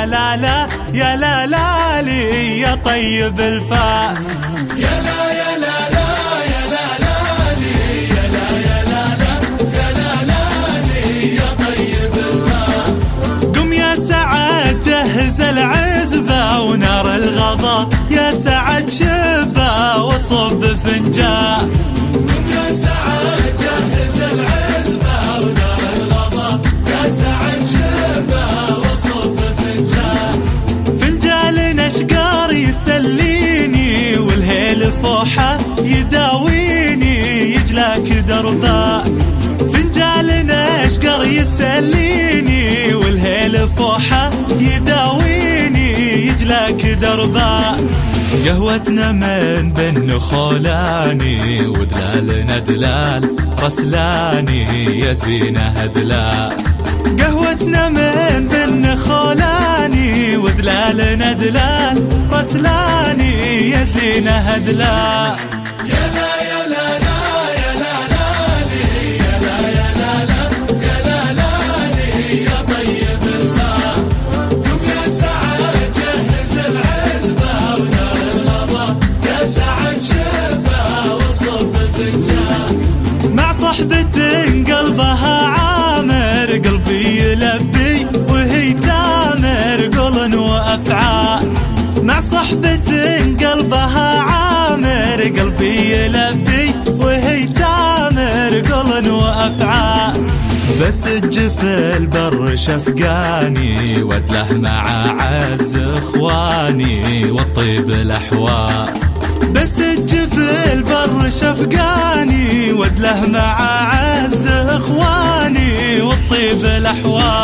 يا لا لا يا لا لا لي يا طيب الفا يا لا يا لا لا يا لا لا لي يا لا يا لا لا يا لا لا لي يا طيب الفا قم يا سعد جهز العزبة ونار الغضا. يا سعد شبة وصب فنجان. يا سعد يسليني والهيل فوحة يداويني يجلاك دربا قهوتنا من بن خولاني ودلالنا دلال رسلاني يا زينة هدلال قهوتنا من بن خولاني ودلالنا دلال رسلاني يا زينة هدلال مع صحبة قلبها عامر قلبي يلبي وهي تامر. قول وأفعال مع صحبة قلبها عامر قلبي يلبي وهي تامر. قول وأفعال بس الجفل بر شفقاني ودله مع عز إخواني والطيب الأحوال. بس الجفل بر شفقاني ودله مع عز اخواني والطيب الاحوال.